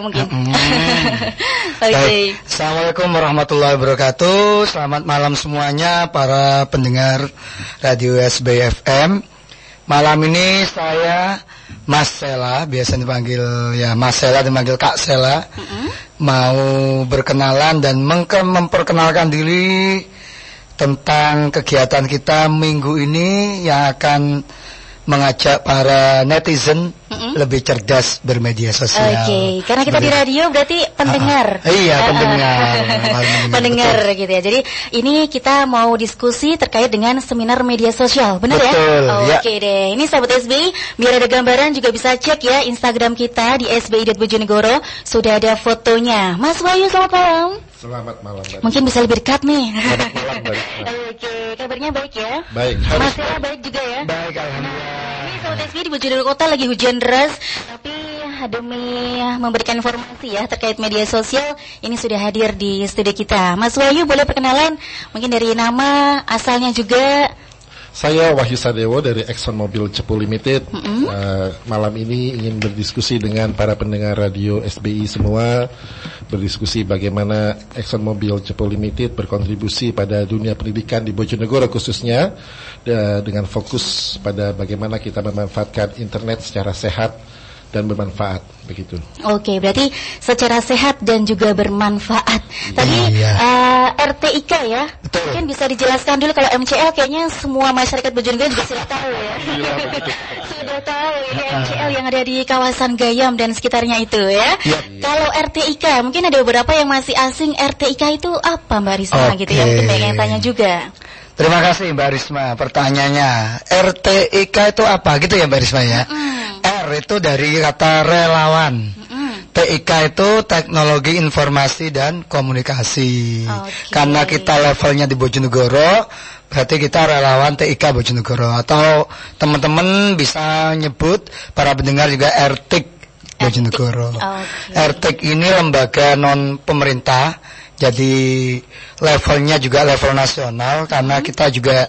mungkin. Mm-mm. Oke. Baik. Assalamualaikum warahmatullahi wabarakatuh. Selamat malam semuanya para pendengar Radio SBFM. Malam ini saya Mas Sela, biasa dipanggil ya Mas Sela dipanggil Kak Sela. Mau berkenalan dan memperkenalkan diri tentang kegiatan kita minggu ini yang akan mengajak para netizen Mm-mm. lebih cerdas bermedia Oke, sosial. karena kita di radio berarti pendengar. Ah, ah. Iya, Ah, pendengar. pendengar Betul. gitu ya. Jadi ini kita mau diskusi terkait dengan seminar media sosial, benar ya? Betul, ya. Oke deh. Ini sahabat SBI, biar ada gambaran juga bisa cek ya Instagram kita di SBI.Bojonegoro. Sudah ada fotonya. Mas Wahyu, selamat malam. Selamat malam, Mbak. Mungkin bisa lebih dekat nih. Selamat malam, Mbak. Oke, kabarnya baik ya? Baik, Mas harus Sela baik juga ya? Baik, alhamdulillah. Ini Sobat SB di Bojonegoro Kota lagi hujan deras, tapi demi memberikan informasi ya terkait media sosial, ini sudah hadir di studio kita. Mas Wahyu boleh perkenalan mungkin dari nama, asalnya juga. Saya Wahyu Sadewo dari Exxon Mobil Cepu Limited. Mm-mm. Eh, malam ini ingin berdiskusi dengan para pendengar radio SBI semua, berdiskusi bagaimana Exxon Mobil Cepu Limited berkontribusi pada dunia pendidikan di Bojonegoro khususnya da- dengan fokus pada bagaimana kita memanfaatkan internet secara sehat dan bermanfaat begitu. Oke, berarti secara sehat dan juga bermanfaat. Tadi Iya. eh, RTIK ya, Betul. mungkin bisa dijelaskan dulu kalau MCL kayaknya semua masyarakat Bojonegoro juga sudah tahu ya. sudah tahu ini MCL yang ada di kawasan Gayam dan sekitarnya itu ya. Iya. Kalau RTIK, mungkin ada beberapa yang masih asing. RTIK itu apa Mbak Risma Oke. gitu ya? Mungkin banyak yang tanya juga. Terima kasih Mbak Risma pertanyaannya. RTIK itu apa gitu ya Mbak Risma ya? Mm, Itu dari kata relawan. mm, TIK itu teknologi informasi dan komunikasi. Oke. Karena kita levelnya di Bojonegoro, berarti kita relawan TIK Bojonegoro atau teman-teman bisa nyebut para pendengar juga RTIK Bojonegoro. Oke. RTIK ini lembaga non pemerintah, jadi levelnya juga level nasional karena kita juga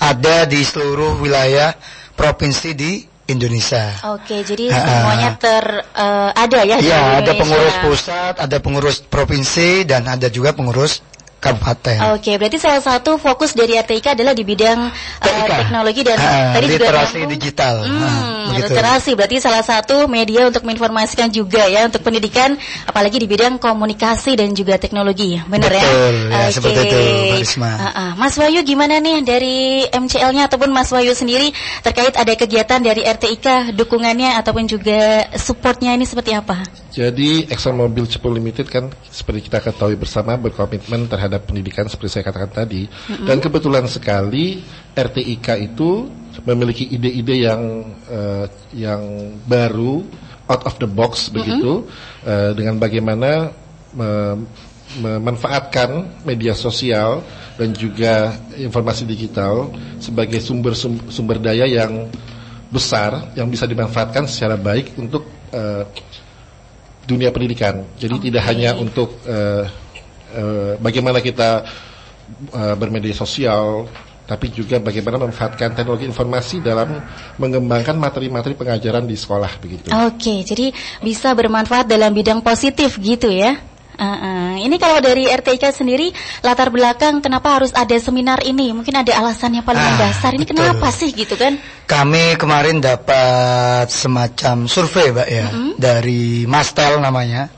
ada di seluruh wilayah provinsi di Indonesia. Oke, jadi semuanya ter eh, ada ya Iya, ada pengurus pusat, ada pengurus provinsi, dan ada juga pengurus kabupaten. Oke, berarti salah satu fokus dari RTIK adalah di bidang uh, teknologi dan Ah, tadi juga literasi nyambung. digital. Hmm, Ah, begitu. literasi berarti salah satu media untuk menginformasikan juga ya untuk pendidikan, apalagi di bidang komunikasi dan juga teknologi, benar ya? Betul, ya, Oke. seperti itu, Mbak Risma. Ah, ah. Mas Wahyu gimana nih dari MCL-nya ataupun Mas Wahyu sendiri terkait ada kegiatan dari RTIK, dukungannya ataupun juga supportnya ini seperti apa? Jadi Exxon Mobil Cepu Limited kan seperti kita ketahui bersama berkomitmen terhadap pendidikan seperti saya katakan tadi. Dan kebetulan sekali RTIK itu memiliki ide-ide yang eh, yang baru out of the box begitu eh, dengan bagaimana me- memanfaatkan media sosial dan juga informasi digital sebagai sumber sum- sumber daya yang besar yang bisa dimanfaatkan secara baik untuk eh, dunia pendidikan. Jadi tidak hanya untuk eh, eh, bagaimana kita eh, bermedia sosial, tapi juga bagaimana memanfaatkan teknologi informasi dalam mengembangkan materi-materi pengajaran di sekolah begitu. Oke, jadi bisa bermanfaat dalam bidang positif gitu ya. Uh, uh. Ini kalau dari RTIK sendiri latar belakang kenapa harus ada seminar ini? Mungkin ada alasan yang paling Ah, mendasar. Ini betul. kenapa sih gitu kan? Kami kemarin dapat semacam survei, Mbak ya, dari Mastel namanya.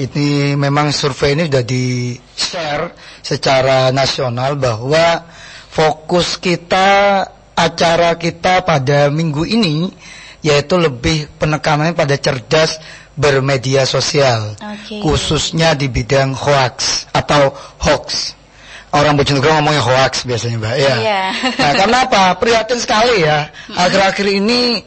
Ini memang survei ini sudah di share secara nasional bahwa fokus kita acara kita pada minggu ini yaitu lebih penekanannya pada cerdas bermedia sosial, Oke. khususnya di bidang hoax atau hoax. Orang Bojonegoro ngomongnya hoax biasanya, Mbak. Ya. Iya. Nah, karena apa? Prihatin sekali ya. Akhir-akhir ini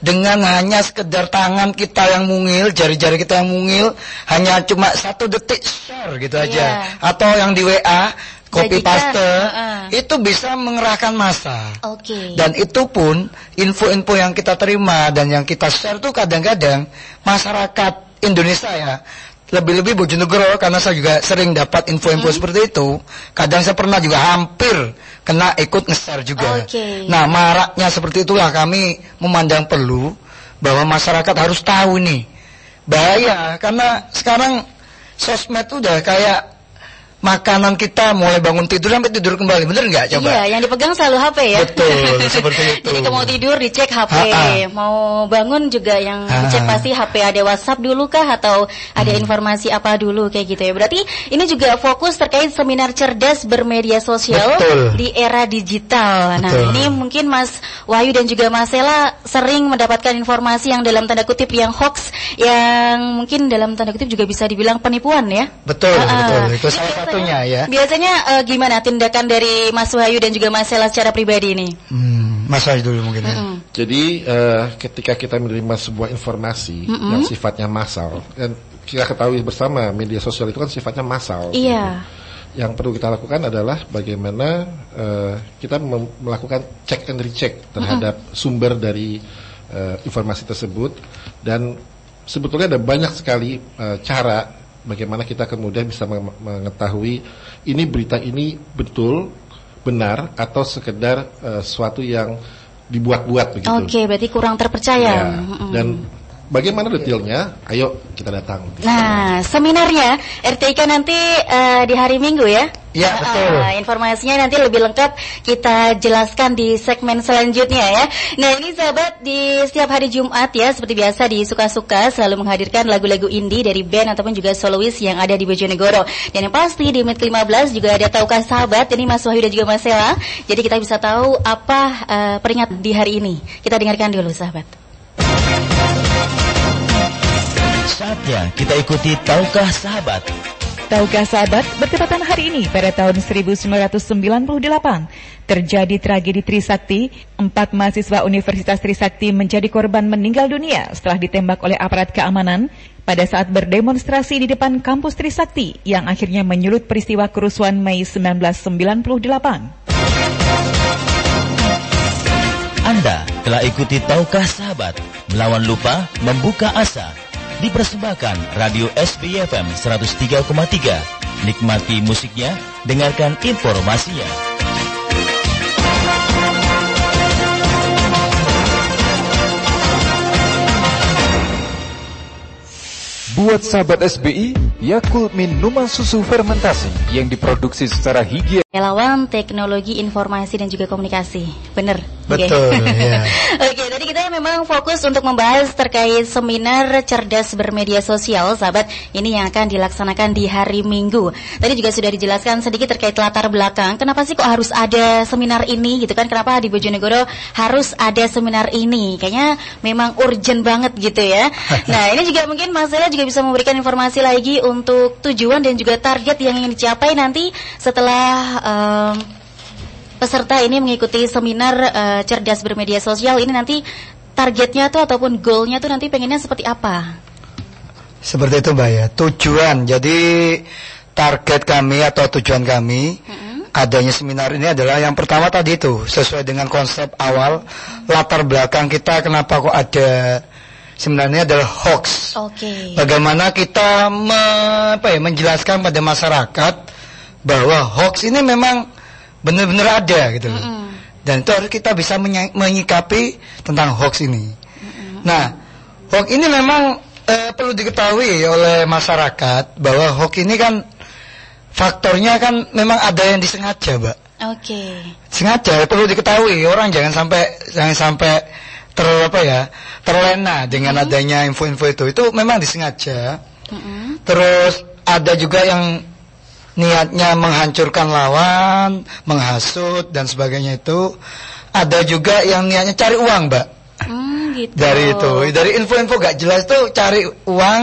dengan hanya sekedar tangan kita yang mungil, jari-jari kita yang mungil, hanya cuma satu detik share gitu aja, Iya. atau yang di WA copy Jadikan, paste, heeh. itu bisa mengerahkan massa. Oke. Dan itu pun info-info yang kita terima dan yang kita share tuh kadang-kadang masyarakat Indonesia ya lebih-lebih Bojonegoro karena saya juga sering dapat info-info seperti itu. Kadang saya pernah juga hampir kena ikut nge-share juga. Oke. Nah, maraknya seperti itulah kami memandang perlu bahwa masyarakat harus tahu nih bahaya karena sekarang sosmed udah kayak makanan kita mulai bangun tidur sampai tidur kembali bener nggak coba Iya, yang dipegang selalu HP ya. Betul, seperti itu. Jadi kalau mau tidur dicek HP, Ha-ha. mau bangun juga yang Ha-ha. dicek pasti HP ada WhatsApp dulu kah atau ada Hmm. informasi apa dulu kayak gitu ya. Berarti ini juga fokus terkait seminar cerdas bermedia sosial Betul. di era digital. Nah, Betul. ini mungkin Mas Wahyu dan juga Mas Sela sering mendapatkan informasi yang dalam tanda kutip yang hoax yang mungkin dalam tanda kutip juga bisa dibilang penipuan ya. betul Ah, ah. betul itu salah satunya ya Biasanya eh, gimana tindakan dari Mas Wahyu dan juga Mas Sela secara pribadi ini? hmm, Mas Wahyu dulu mungkin ya Mm-mm. Jadi eh, ketika kita menerima sebuah informasi yang sifatnya massal dan kita ketahui bersama media sosial itu kan sifatnya massal. Iya. Yang perlu kita lakukan adalah bagaimana eh, kita melakukan check and recheck terhadap sumber dari eh, informasi tersebut dan sebetulnya ada banyak sekali eh, cara bagaimana kita kemudian bisa menge- mengetahui ini berita ini betul benar atau sekedar eh, suatu yang dibuat-buat begitu. Oke, berarti kurang terpercaya. Ya. Dan bagaimana detailnya? Ayo kita datang. Nah, seminarnya RTIK nanti eh, di hari Minggu ya? Ah, betul. informasinya nanti lebih lengkap kita jelaskan di segmen selanjutnya ya. Nah, ini sahabat di setiap hari Jumat ya, seperti biasa di Suka-Suka selalu menghadirkan lagu-lagu indie dari band ataupun juga solois yang ada di Bojonegoro. Dan yang pasti di menit 15 juga ada Tahukah Sahabat, ini Mas Wahyu dan juga Mas Sela. Jadi kita bisa tahu apa eh, peringat di hari ini. Kita dengarkan dulu sahabat. Saatnya kita ikuti Tahukah Sahabat Tahukah sahabat, bertepatan hari ini pada tahun 1998 terjadi tragedi Trisakti. Empat mahasiswa Universitas Trisakti menjadi korban meninggal dunia setelah ditembak oleh aparat keamanan pada saat berdemonstrasi di depan kampus Trisakti yang akhirnya menyulut peristiwa kerusuhan Mei 1998. Anda telah ikuti Tahukah Sahabat Melawan lupa, membuka asa Dipersembahkan Radio SBFM 103,3 Nikmati musiknya, dengarkan informasinya Buat sahabat SBI, Yakult minuman susu fermentasi yang diproduksi secara higienis. Relawan Teknologi Informasi dan juga Komunikasi. Bener? Oke. Betul, ya. Oke, tadi kita memang fokus untuk membahas terkait seminar cerdas bermedia sosial, sahabat. Ini yang akan dilaksanakan di hari Minggu. Tadi juga sudah dijelaskan sedikit terkait latar belakang. Kenapa sih kok harus ada seminar ini gitu kan? Kenapa di Bojonegoro harus ada seminar ini? Kayaknya memang urgent banget gitu ya. Nah, ini juga mungkin Mas Ella juga bisa memberikan informasi lagi untuk tujuan dan juga target yang ingin dicapai nanti setelah em, peserta ini mengikuti seminar eh, cerdas bermedia sosial ini nanti targetnya tuh ataupun goalnya tuh nanti pengennya seperti apa? Seperti itu Mbak ya. Tujuan. Jadi target kami atau tujuan kami adanya seminar ini adalah yang pertama tadi itu sesuai dengan konsep awal latar belakang kita kenapa kok ada seminar ini adalah hoax. Oke. Bagaimana kita me- apa ya, menjelaskan pada masyarakat bahwa hoax ini memang benar-benar ada gitu loh. Mm-mm. Dan itu harus kita bisa menyikapi tentang hoax ini. Nah, hoax ini memang eh, perlu diketahui oleh masyarakat bahwa hoax ini kan faktornya kan memang ada yang disengaja, Mbak. Oke. Sengaja perlu diketahui orang jangan sampai jangan sampai ter apa ya terlena dengan adanya info-info itu. Itu memang disengaja. Mm-mm. Terus ada juga yang niatnya menghancurkan lawan, menghasut dan sebagainya itu. Ada juga yang niatnya cari uang, Mbak. Hmm, gitu. Dari itu, dari info-info gak jelas tuh cari uang.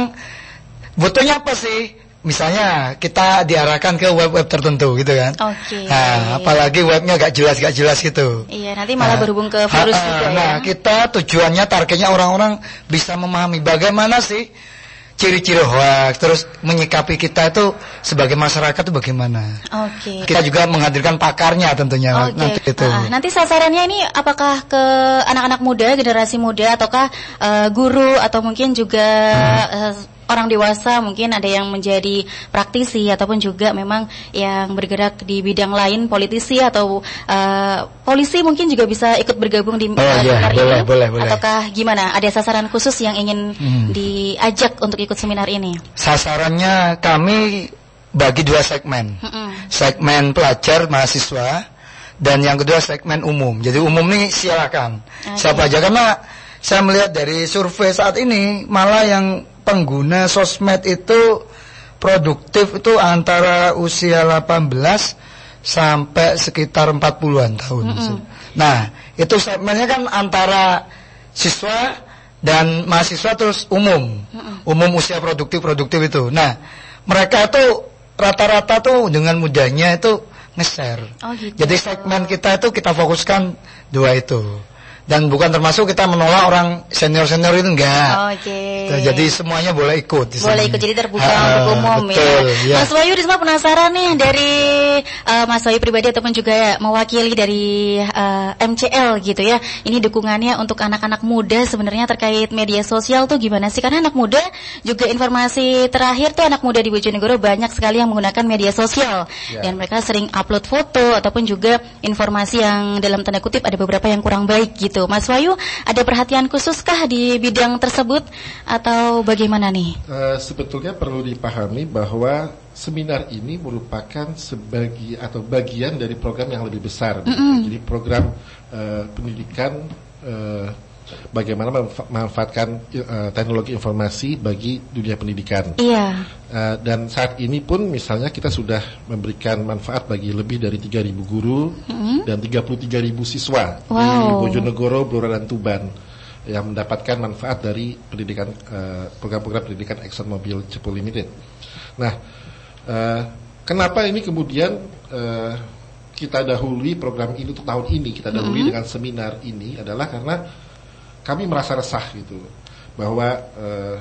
Butuhnya apa sih? Misalnya kita diarahkan ke web-web tertentu gitu kan. Oke. Nah, apalagi webnya gak jelas gak jelas gitu. Iya, nanti malah Nah, berhubung ke virus ha- juga Nah, ya. kita tujuannya targetnya orang-orang bisa memahami bagaimana sih ciri-ciri hoax, terus menyikapi kita itu sebagai masyarakat itu bagaimana. Oke. Kita juga menghadirkan pakarnya tentunya Oke. nanti itu. Ah, nanti sasarannya ini apakah ke anak-anak muda, generasi muda ataukah eh, guru atau mungkin juga Hmm. eh, orang dewasa mungkin ada yang menjadi praktisi ataupun juga memang yang bergerak di bidang lain politisi atau uh, polisi mungkin juga bisa ikut bergabung di Oh, iya, seminar boleh, ini boleh, boleh. ataukah gimana ada sasaran khusus yang ingin Hmm. diajak untuk ikut seminar ini Sasarannya kami bagi dua segmen. Mm-mm. Segmen pelajar mahasiswa dan yang kedua segmen umum. Jadi umum nih silakan Oke. siapa aja karena saya melihat dari survei saat ini malah yang pengguna sosmed itu produktif itu antara usia 18 sampai sekitar 40-an tahun. Nah, itu segmennya kan antara siswa dan mahasiswa terus umum. Umum usia produktif-produktif itu. Nah, mereka itu rata-rata tuh dengan mudahnya itu nge-share. Oh, gitu. Jadi segmen kita itu kita fokuskan dua itu. Dan bukan termasuk kita menolak orang senior-senior itu enggak. Oke. Nah, Jadi semuanya boleh ikut di Boleh ikut jadi terbuka Ah, untuk umum betul, ya. ya. Mas Wahyu Risma penasaran nih dari uh, Mas Wahyu pribadi ataupun juga mewakili dari uh, MCL gitu ya. Ini dukungannya untuk anak-anak muda sebenarnya terkait media sosial tuh gimana sih? Karena anak muda juga informasi terakhir tuh anak muda di Bojonegoro banyak sekali yang menggunakan media sosial Ya. dan mereka sering upload foto ataupun juga informasi yang dalam tanda kutip ada beberapa yang kurang baik gitu. Mas Wahyu ada perhatian khususkah di bidang tersebut atau bagaimana nih? Eh, sebetulnya perlu dipahami bahwa seminar ini merupakan sebagi atau bagian dari program yang lebih besar. Jadi program eh, pendidikan eh, bagaimana memanfa- memanfaatkan eh, teknologi informasi bagi dunia pendidikan. Iya. Eh, dan saat ini pun misalnya kita sudah memberikan manfaat bagi lebih dari 3.000 guru dan 33.000 siswa di Wow. Bojonegoro, Blora dan Tuban yang mendapatkan manfaat dari pendidikan eh, program-program pendidikan ExxonMobil Cepu Limited. Nah, eh, kenapa ini kemudian eh, kita dahului program ini untuk tahun ini kita dahului dengan seminar ini adalah karena kami merasa resah gitu bahwa eh,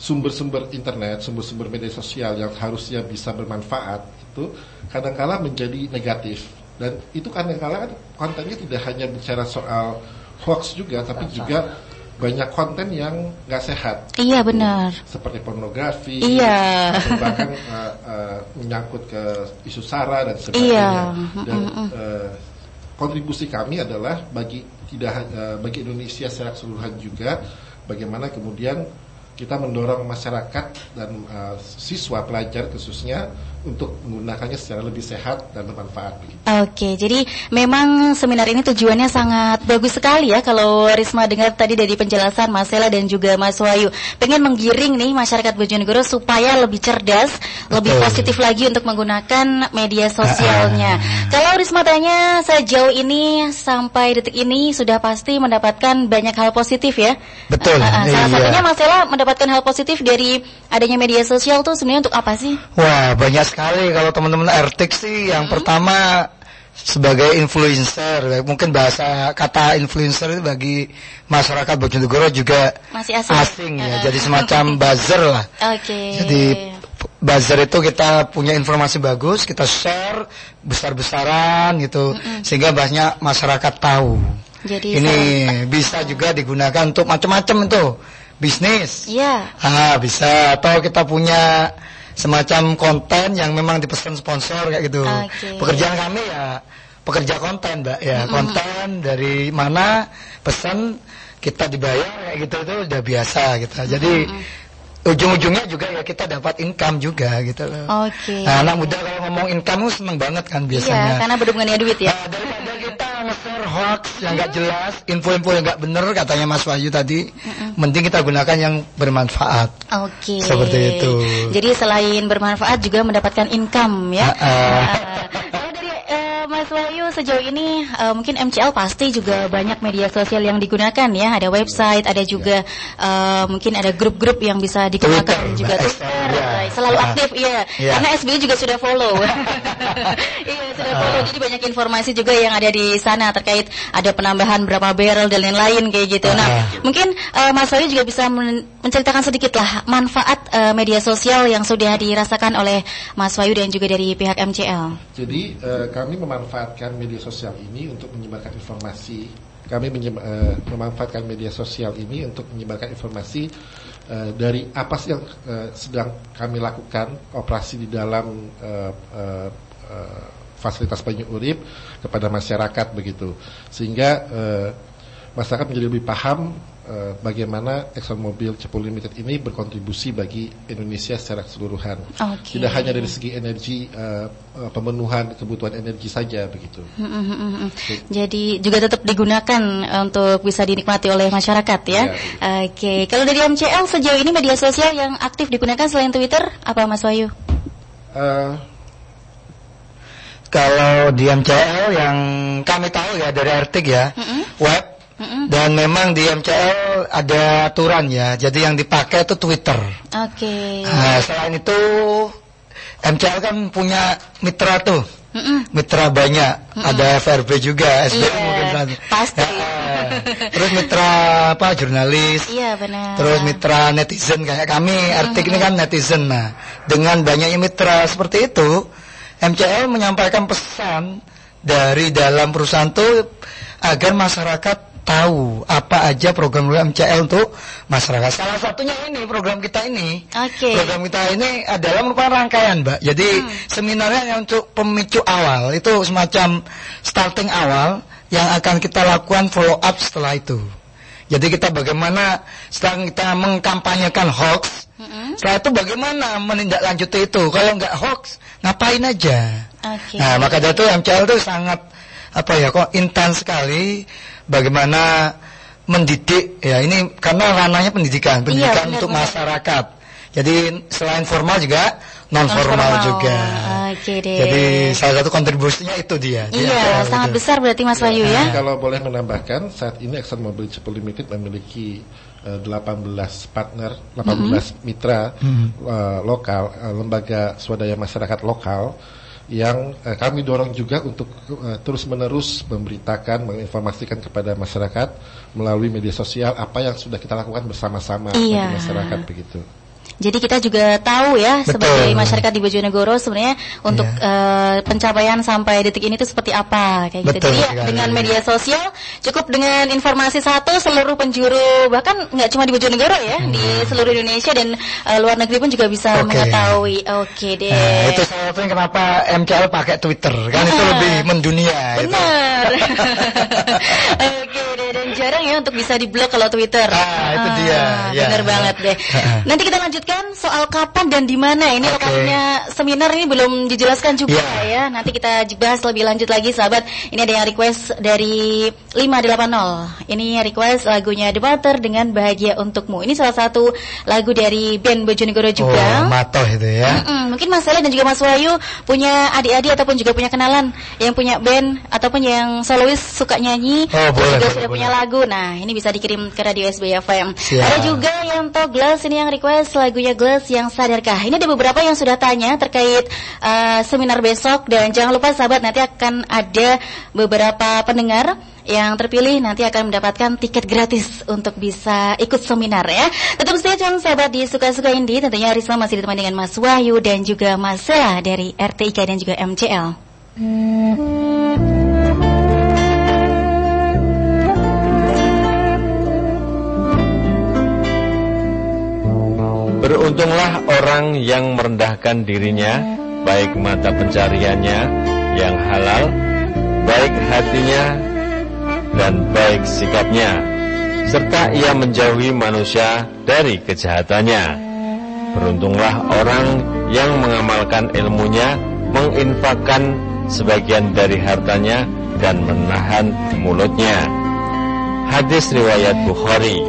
sumber-sumber internet, sumber-sumber media sosial yang harusnya bisa bermanfaat itu kadang-kala menjadi negatif dan itu kadang-kala kontennya tidak hanya bicara soal hoax juga tapi juga banyak konten yang nggak sehat Iya benar. seperti pornografi Iya. bahkan eh, eh, menyangkut ke isu sara dan Iya. sebagainya dan eh, kontribusi kami adalah bagi tidak eh, bagi Indonesia secara keseluruhan juga bagaimana kemudian kita mendorong masyarakat dan eh, siswa pelajar khususnya untuk menggunakannya secara lebih sehat dan bermanfaat. Oke, jadi memang seminar ini tujuannya sangat bagus sekali ya kalau Risma dengar tadi dari penjelasan Mas Sela dan juga Mas Wahyu. Pengen menggiring nih masyarakat Bojonegoro supaya lebih cerdas, lebih Betul. positif lagi untuk menggunakan media sosialnya. Ah, Kalau Risma tanya sejauh ini sampai detik ini sudah pasti mendapatkan banyak hal positif ya. Betul, Ah, ah, salah iya. satunya Mas Sela mendapatkan hal positif dari adanya media sosial tuh sebenarnya untuk apa sih? Wah, banyak sekali kalau teman-teman RTX sih yang pertama sebagai influencer, mungkin bahasa kata influencer itu bagi masyarakat Bojonegoro juga Masih asing. ya. Uh-uh. Jadi semacam buzzer lah. Oke. Jadi buzzer itu kita punya informasi bagus, kita share besar-besaran gitu sehingga banyak masyarakat tahu. Jadi Ini bisa juga digunakan untuk macam-macam itu. Bisnis. Iya. Ah, bisa atau kita punya semacam konten yang memang dipesan sponsor kayak gitu. Oke. Pekerjaan kami ya pekerja konten, Mbak. Ya, konten dari mana pesan kita dibayar kayak gitu itu udah biasa gitu. Jadi ujung-ujungnya juga ya kita dapat income juga gitu loh. Oke. Nah, anak muda kalau ngomong income tuh seneng banget kan biasanya. Iya, karena berhubungannya duit ya. Nah, daripada kita nge-share hoax yang nggak jelas, info-info yang nggak bener katanya Mas Wahyu tadi, mending kita gunakan yang bermanfaat. Oke. Seperti itu. Jadi selain bermanfaat juga mendapatkan income ya. Ah, sejauh ini eh, mungkin MCL pasti juga banyak media sosial yang digunakan ya. Ada website, ada juga eh, mungkin ada grup-grup yang bisa digunakan Twitter, juga Twitter. ya. Selalu Ah. aktif iya. Iya. Karena SBY juga sudah follow. iya, sudah follow. Jadi banyak informasi juga yang ada di sana terkait ada penambahan berapa barrel dan lain-lain kayak gitu. Nah, Ah. mungkin eh, Mas Wahyu juga bisa men- menceritakan sedikit lah manfaat eh, media sosial yang sudah dirasakan oleh Mas Wahyu dan juga dari pihak MCL. Jadi eh, kami memanfaatkan media sosial ini untuk menyebarkan informasi. Kami eh, memanfaatkan media sosial ini untuk menyebarkan informasi eh, dari apa sih yang eh, sedang kami lakukan operasi di dalam eh, eh, eh, fasilitas Banyu Urip kepada masyarakat begitu sehingga eh, masyarakat menjadi lebih paham eh, bagaimana ExxonMobil Cepu Limited ini berkontribusi bagi Indonesia secara keseluruhan Oke. tidak hanya dari segi energi eh, eh, pemenuhan kebutuhan energi saja begitu Mm, mm, mm, mm. Jadi juga tetap digunakan untuk bisa dinikmati oleh masyarakat ya. Iya, Oke, kalau dari MCL sejauh ini media sosial yang aktif digunakan selain Twitter apa Mas Wahyu? Eh, Kalau di MCL yang kami tahu ya dari artik ya, web dan memang di MCL ada aturan ya. Jadi yang dipakai itu Twitter. Oke. Nah, selain itu MCL kan punya mitra tuh. Mm-mm. Mitra banyak, ada FRB juga, SBM Iya, mungkin pasti. Ya, terus mitra apa jurnalis, Iya benar. terus mitra netizen kayak kami, artik ini kan netizen. Nah, dengan banyaknya mitra seperti itu, MCL menyampaikan pesan dari dalam perusahaan itu agar masyarakat tahu apa aja program MCL untuk masyarakat. Salah satunya ini program kita ini. Oke. Program kita ini adalah merupakan rangkaian, Mbak. Jadi seminarnya yang untuk pemicu awal itu semacam starting awal yang akan kita lakukan follow up setelah itu. Jadi kita bagaimana setelah kita mengkampanyekan hoax, setelah itu bagaimana menindaklanjuti itu. Kalau nggak hoax, ngapain aja? Oke. Nah, maka dari itu MCL itu sangat apa ya kok intens sekali bagaimana mendidik ya ini karena ranahnya pendidikan, pendidikan benar, untuk benar. masyarakat. Jadi selain formal juga non formal Non-formal. juga. Oke deh. Jadi salah satu kontribusinya itu dia. Di Iya, MCL sangat itu. besar berarti Mas Wahyu ya. Kalau boleh menambahkan, saat ini ExxonMobil Cepu Limited memiliki eh, 18 partner, 18 mitra eh, lokal, eh, lembaga swadaya masyarakat lokal yang eh, kami dorong juga untuk eh, terus-menerus memberitakan, menginformasikan kepada masyarakat melalui media sosial apa yang sudah kita lakukan bersama-sama Iya. bagi masyarakat begitu. Jadi kita juga tahu ya Betul. sebagai masyarakat di Bojonegoro sebenarnya untuk Iya. eh, pencapaian sampai detik ini itu seperti apa kayak gitu. Betul Jadi ya, dengan media sosial cukup dengan informasi satu seluruh penjuru bahkan nggak cuma di Bojonegoro ya di seluruh Indonesia dan eh, luar negeri pun juga bisa Hmm. Oke. mengetahui. Oke deh. Nah, itu salah satunya kenapa MCL pakai Twitter kan itu Ah. lebih mendunia. itu. Benar. Oke jarang ya untuk bisa di blok kalau Twitter. Ah, itu dia, ya. Benar banget deh. Ah. Nanti kita lanjutkan soal kapan dan di mana. Ini Oke. lokasinya seminar ini belum dijelaskan juga Ya. ya. Nanti kita bahas lebih lanjut lagi sahabat. Ini ada yang request dari 580. Ini request lagunya The Butter dengan Bahagia Untukmu. Ini salah satu lagu dari band Bojonegoro juga. Oh, matoh itu ya. Mm-mm, mungkin Mas Sele dan juga Mas Wahyu punya adik-adik ataupun juga punya kenalan yang punya band ataupun yang solois suka nyanyi Oh, boleh, juga boleh, sudah boleh. punya lagu. Nah, ini bisa dikirim ke Radio SBY FM. Siap. Ada juga yang to Glass ini yang request lagunya Glass yang sadarkah. Ini ada beberapa yang sudah tanya terkait eh, seminar besok dan jangan lupa sahabat nanti akan ada beberapa pendengar yang terpilih nanti akan mendapatkan tiket gratis untuk bisa ikut seminar ya. Tetap stay tune sahabat di Suka-Suka Indi. Tentunya Risma masih ditemani dengan Mas Wahyu dan juga Mas Sela dari RTIK dan juga MCL. Beruntunglah orang yang merendahkan dirinya, baik mata pencariannya yang halal, baik hatinya, dan baik sikapnya, serta ia menjauhi manusia dari kejahatannya. Beruntunglah orang yang mengamalkan ilmunya, menginfakkan sebagian dari hartanya, dan menahan mulutnya. Hadis riwayat Bukhari.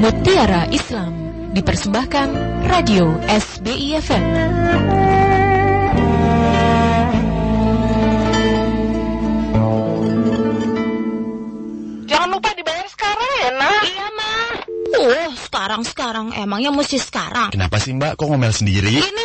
Mutiara Islam dipersembahkan Radio SBI FM. Jangan lupa dibayar sekarang ya, nak. Iya, mah. Uh, sekarang-sekarang. Emangnya mesti sekarang. Kenapa sih mbak kok ngomel sendiri? Ini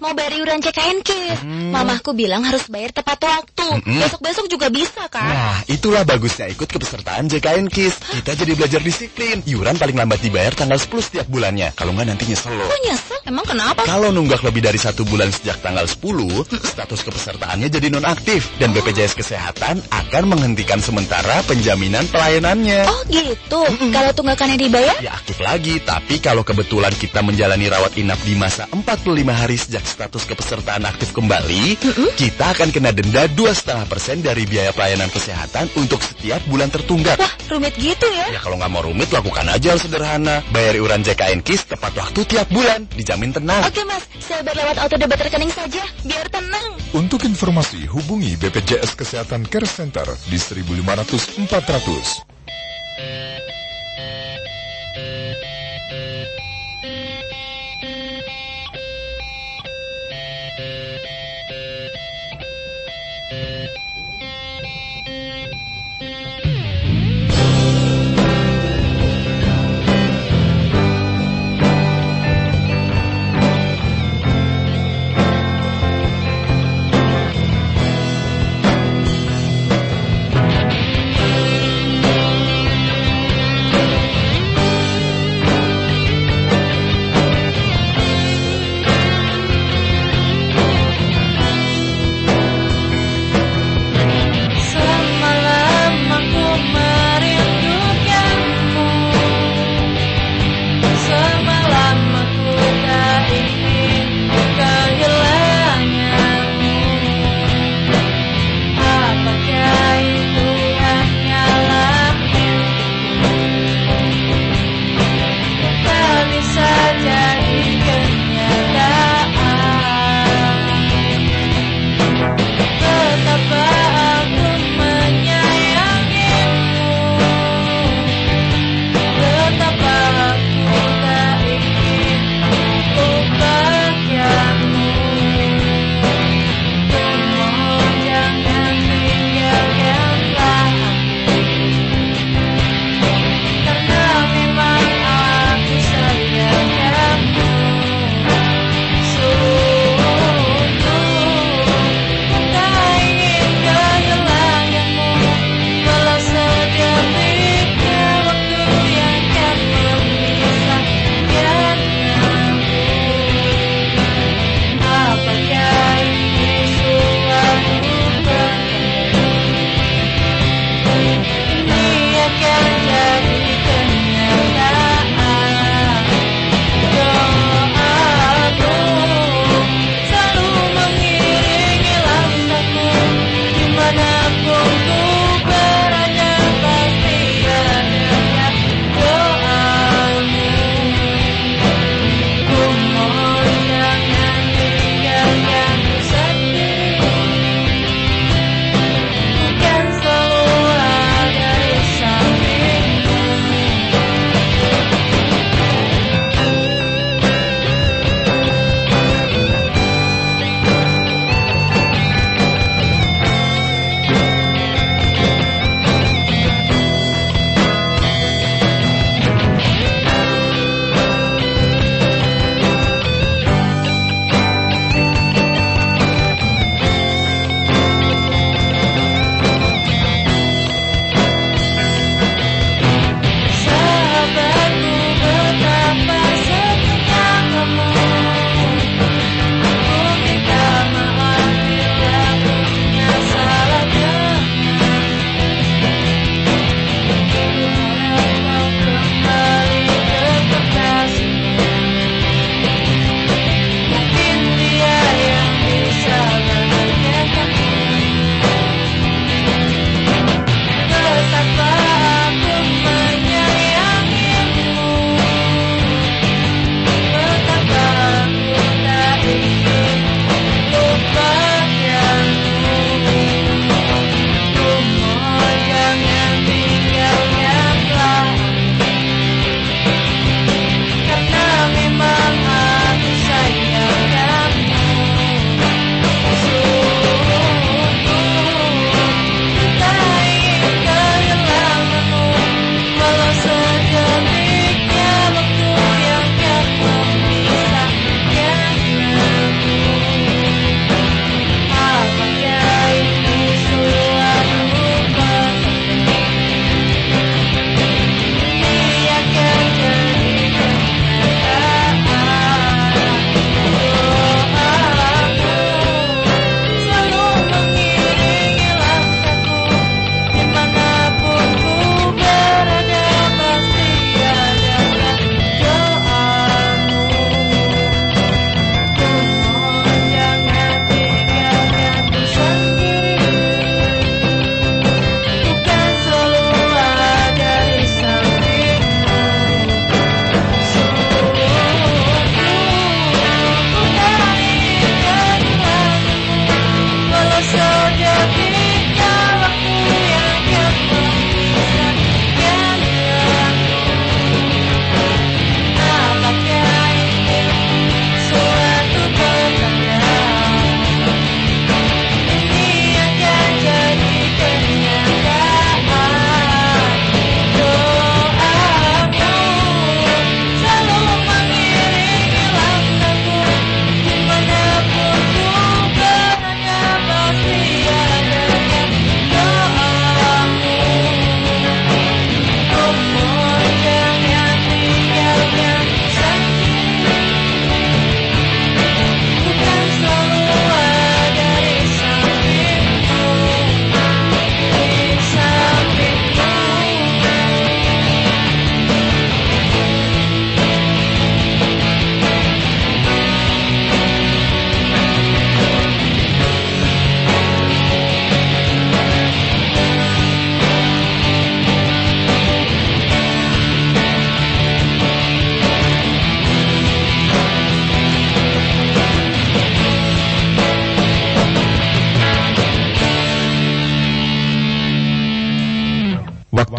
mau bayar iuran JKN KIS. Hmm. Mamahku bilang harus bayar tepat waktu. Mm-mm. Besok-besok juga bisa kan? Nah, itulah bagusnya ikut kepesertaan JKN KIS. Kita jadi belajar disiplin. Iuran paling lambat dibayar tanggal 10 setiap bulannya. Kalau nggak nanti nyesel loh. Kok nyesel? Emang kenapa? Kalau nunggak lebih dari satu bulan sejak tanggal 10, status kepesertaannya jadi nonaktif dan BPJS Kesehatan akan menghentikan sementara penjaminan pelayanannya. Oh gitu. Kalau tunggakannya dibayar? Ya aktif lagi, tapi kalau kebetulan kita menjalani rawat inap di masa 45 hari sejak status kepesertaan aktif kembali, kita akan kena denda 2,5% dari biaya pelayanan kesehatan untuk setiap bulan tertunggak. Wah, rumit gitu ya? Ya kalau nggak mau rumit, lakukan aja hal sederhana. Bayar iuran JKN KIS tepat waktu tiap bulan, dijamin tenang. Oke mas, saya bayar lewat auto debit rekening saja, biar tenang. Untuk informasi hubungi BPJS Kesehatan Care Center di 1500 400.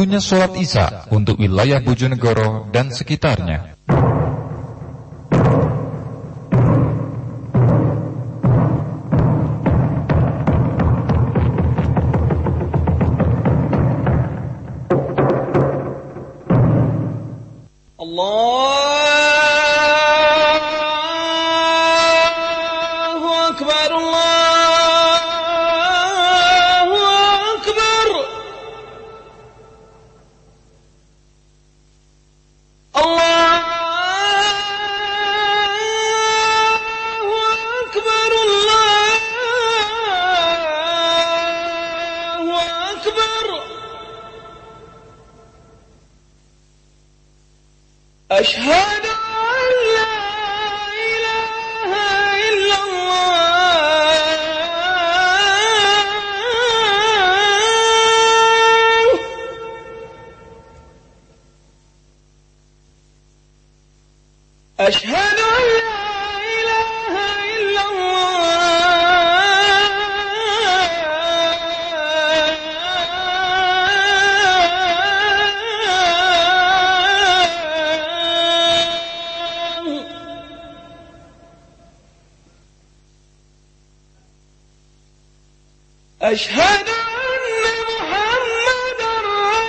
Waktunya sholat isya untuk wilayah Bojonegoro dan sekitarnya. أشهد أن محمدا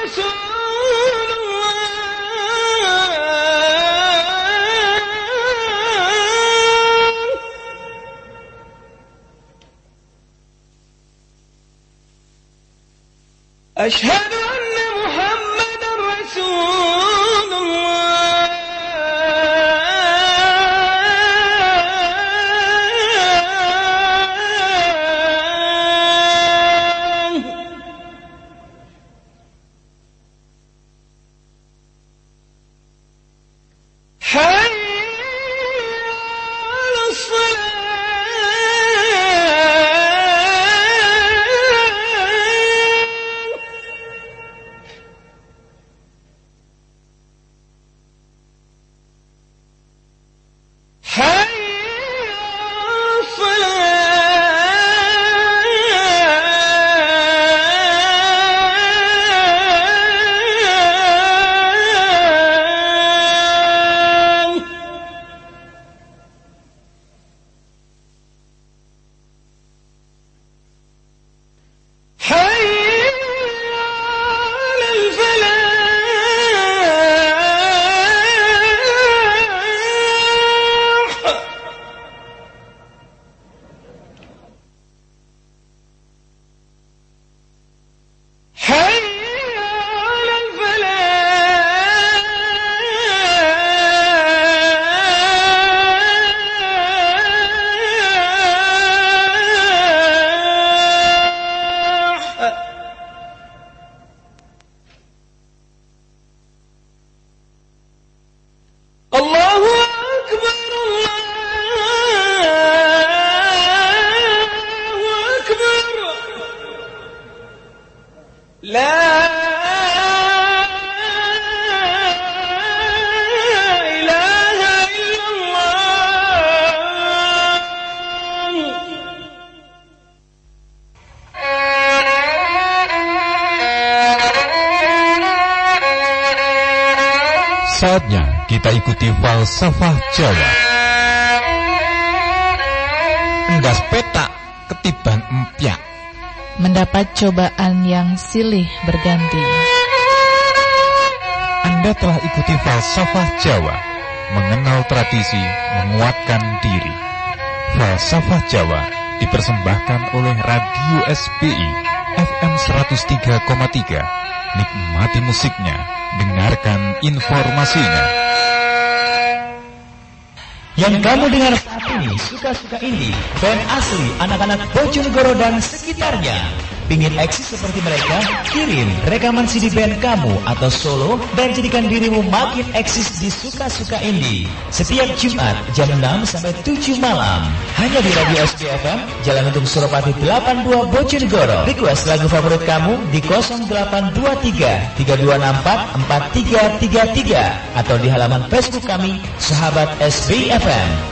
رسول الله. أشهد falsafah Jawa. Endas petak ketiban empyak. mendapat cobaan yang silih berganti. Anda telah ikuti falsafah Jawa, mengenal tradisi, menguatkan diri. Falsafah Jawa dipersembahkan oleh Radio SBI FM 103,3. Nikmati musiknya, dengarkan informasinya. Yang kamu dengar saat ini suka-suka indie, band asli anak-anak Bojonegoro dan sekitarnya. Pingin eksis seperti mereka? Kirim rekaman CD band kamu atau solo dan jadikan dirimu makin eksis di suka-suka indie. Setiap Jumat jam 6 sampai 7 malam. Hanya di Radio SPFM, Jalan Untung Suropati 82 Bojonegoro. Request lagu favorit kamu di 0823 3264 4333 atau di halaman Facebook kami Sahabat SBFM.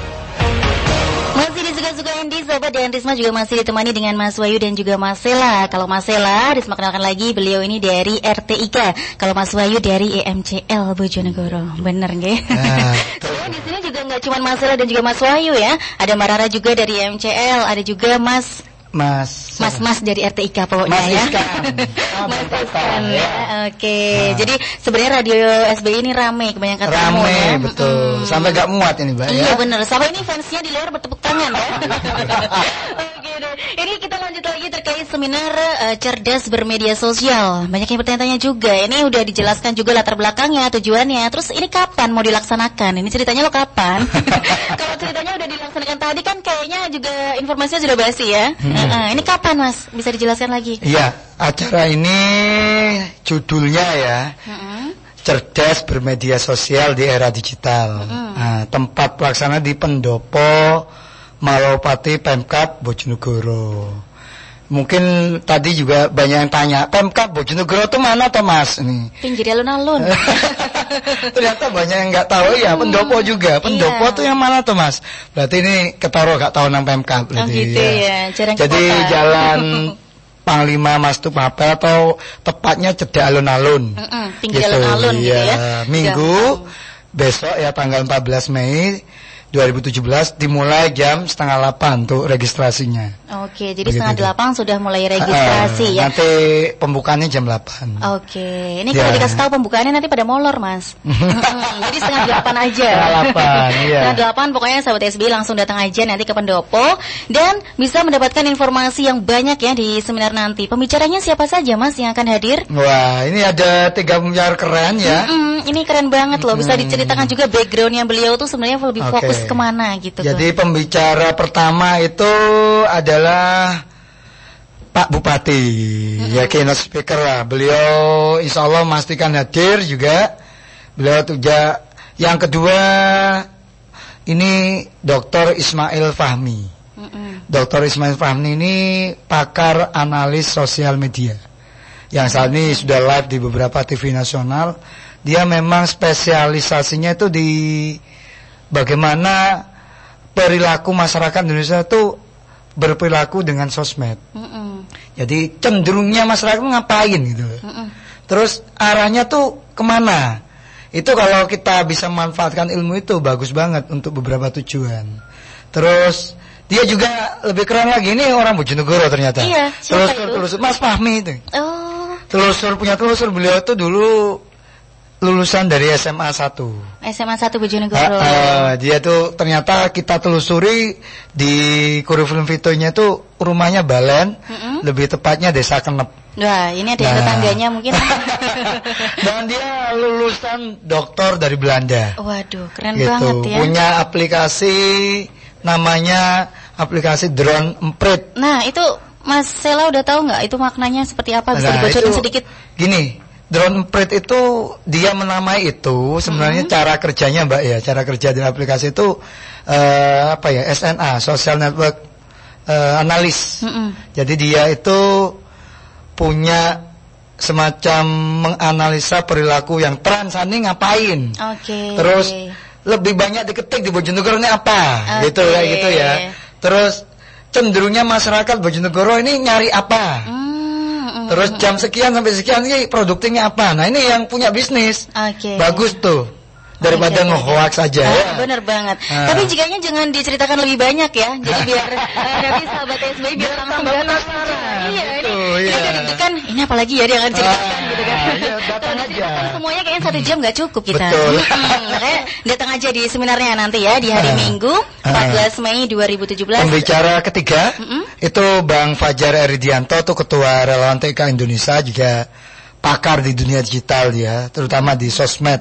Suka Indi, sahabat dan Risma juga masih ditemani dengan Mas Wayu dan juga Mas Sela. Kalau Mas Sela, Risma kenalkan lagi beliau ini dari RTIK. Kalau Mas Wayu dari EMCL Bojonegoro. Bener nggih? Nah, Soalnya di sini juga nggak cuma Mas Sela dan juga Mas Wayu ya. Ada Mbak Rara juga dari EMCL, ada juga Mas Mas Mas-mas dari RTIK pokoknya Mas ya. Iskan. Mas Iskan ya. Oke. Jadi sebenarnya radio SBI ini rame kebanyakan tamu Rame ya. betul. Sampai gak muat ini, Mbak Iya ya. bener, sama ini fansnya di luar bertepuk tangan ya. Oke deh. Ini kita lanjut lagi terkait seminar eh, cerdas bermedia sosial. Banyak yang bertanya-tanya juga. Ini udah dijelaskan juga latar belakangnya, tujuannya. Terus ini kapan mau dilaksanakan? Ini ceritanya lo kapan? Kalau ceritanya udah dilaksanakan tadi kan kayaknya juga informasinya sudah basi ya. Heeh, ini kapan Mas? Bisa dijelaskan lagi? Iya, acara ini judulnya ya. Cerdas bermedia sosial di era digital. Nah, tempat pelaksana di Pendopo, Malopati, Pemkap, Bojonegoro. Mungkin tadi juga banyak yang tanya, Pemkap Bojonegoro itu mana toh Mas? Ini Pinggir alun-alun. ternyata banyak yang nggak tahu ya. Pendopo juga. Pendopo Iya. tuh yang mana tuh Mas? Berarti ini ketoro gak tahu nang Pemkap. Oh gitu ya, jarang ke Jadi kota. jalan Panglima Mas Tupape atau tepatnya cedak alun-alun. Mm-mm, pinggir alun-alun gitu iya. ya. Minggu besok ya tanggal 14 Mei 2017 dimulai jam setengah 8 untuk registrasinya. Oke, jadi Begitu setengah delapan sudah mulai registrasi Ah, ya. Nanti pembukaannya jam 8. Oke, ini kalau Ya. dikasih tahu pembukaannya nanti pada molor mas. Jadi setengah delapan aja. Setengah delapan, iya. Setengah delapan pokoknya sahabat SBI langsung datang aja nanti ke pendopo dan bisa mendapatkan informasi yang banyak ya di seminar nanti. Pembicaranya siapa saja mas yang akan hadir? Wah, ini ada tiga pembicara keren ya. Mm-mm, ini keren banget loh. Bisa diceritakan juga backgroundnya beliau tuh sebenarnya lebih Oke. fokus ke mana gitu. Jadi pembicara pertama itu adalah Pak Bupati, ya keynote speaker lah. Beliau insya Allah memastikan hadir juga. Beliau juga yang kedua ini Dr. Ismail Fahmi. Dr. Ismail Fahmi ini pakar analis sosial media. Yang saat ini sudah live di beberapa TV nasional. Dia memang spesialisasinya itu di bagaimana perilaku masyarakat Indonesia itu berperilaku dengan sosmed. Mm-mm. Jadi cenderungnya masyarakat ngapain gitu. Terus arahnya tuh ke mana? Itu kalau kita bisa manfaatkan ilmu itu bagus banget untuk beberapa tujuan. Terus dia juga lebih keren lagi ini orang Bojonegoro ternyata. Iya, telusur, itu? telusur Mas Fahmi itu. Oh, Telusur punya telusur beliau itu dulu lulusan dari SMA 1. SMA 1 Bojonegoro. Ah, ah, dia tuh ternyata kita telusuri di kurikulum vitonya tuh rumahnya Balen, Mm-mm. lebih tepatnya Desa Kenep. Wah, ini ada yang Nah. tetangganya mungkin. Dan dia lulusan doktor dari Belanda. Waduh, keren gitu. banget ya. Punya aplikasi namanya aplikasi drone emprit. Nah, itu Mas Sela udah tahu nggak itu maknanya seperti apa? Bisa Nah, dibocorin sedikit? Gini, drone emprit itu dia menamai itu sebenarnya Mm-hmm. cara kerjanya Mbak ya, cara kerja dari aplikasi itu eh, apa ya? SNA, Social Network Analyst. Mm-mm. Jadi dia itu punya semacam menganalisa perilaku yang tren saat ini ngapain. Oke. Terus lebih banyak diketik di Bojonegoro ini apa? Oke. Gitu kayak gitu ya. Terus cenderungnya masyarakat Bojonegoro ini nyari apa? Hmm, Terus jam sekian sampai sekian ini produktifnya apa? Nah, ini yang punya bisnis. Oke. Bagus tuh. Daripada Oke, oke, nge-hoax aja ya. Ah, bener banget. Ah. Tapi jikanya jangan diceritakan lebih banyak ya. Jadi biar nanti sahabat SBY biar langsung datang. Iya, ini iya. deg-degan. Ini apalagi ya dia akan ceritakan gitu kan. iya, datang aja. Semuanya kayaknya satu jam nggak cukup kita. Betul. Hmm, makanya datang aja di seminarnya nanti ya di hari Ah. Minggu 14 Mei 2017. Pembicara ketiga itu Bang Fajar Eridianto tuh ketua relawan TK Indonesia juga pakar di dunia digital dia, terutama di sosmed.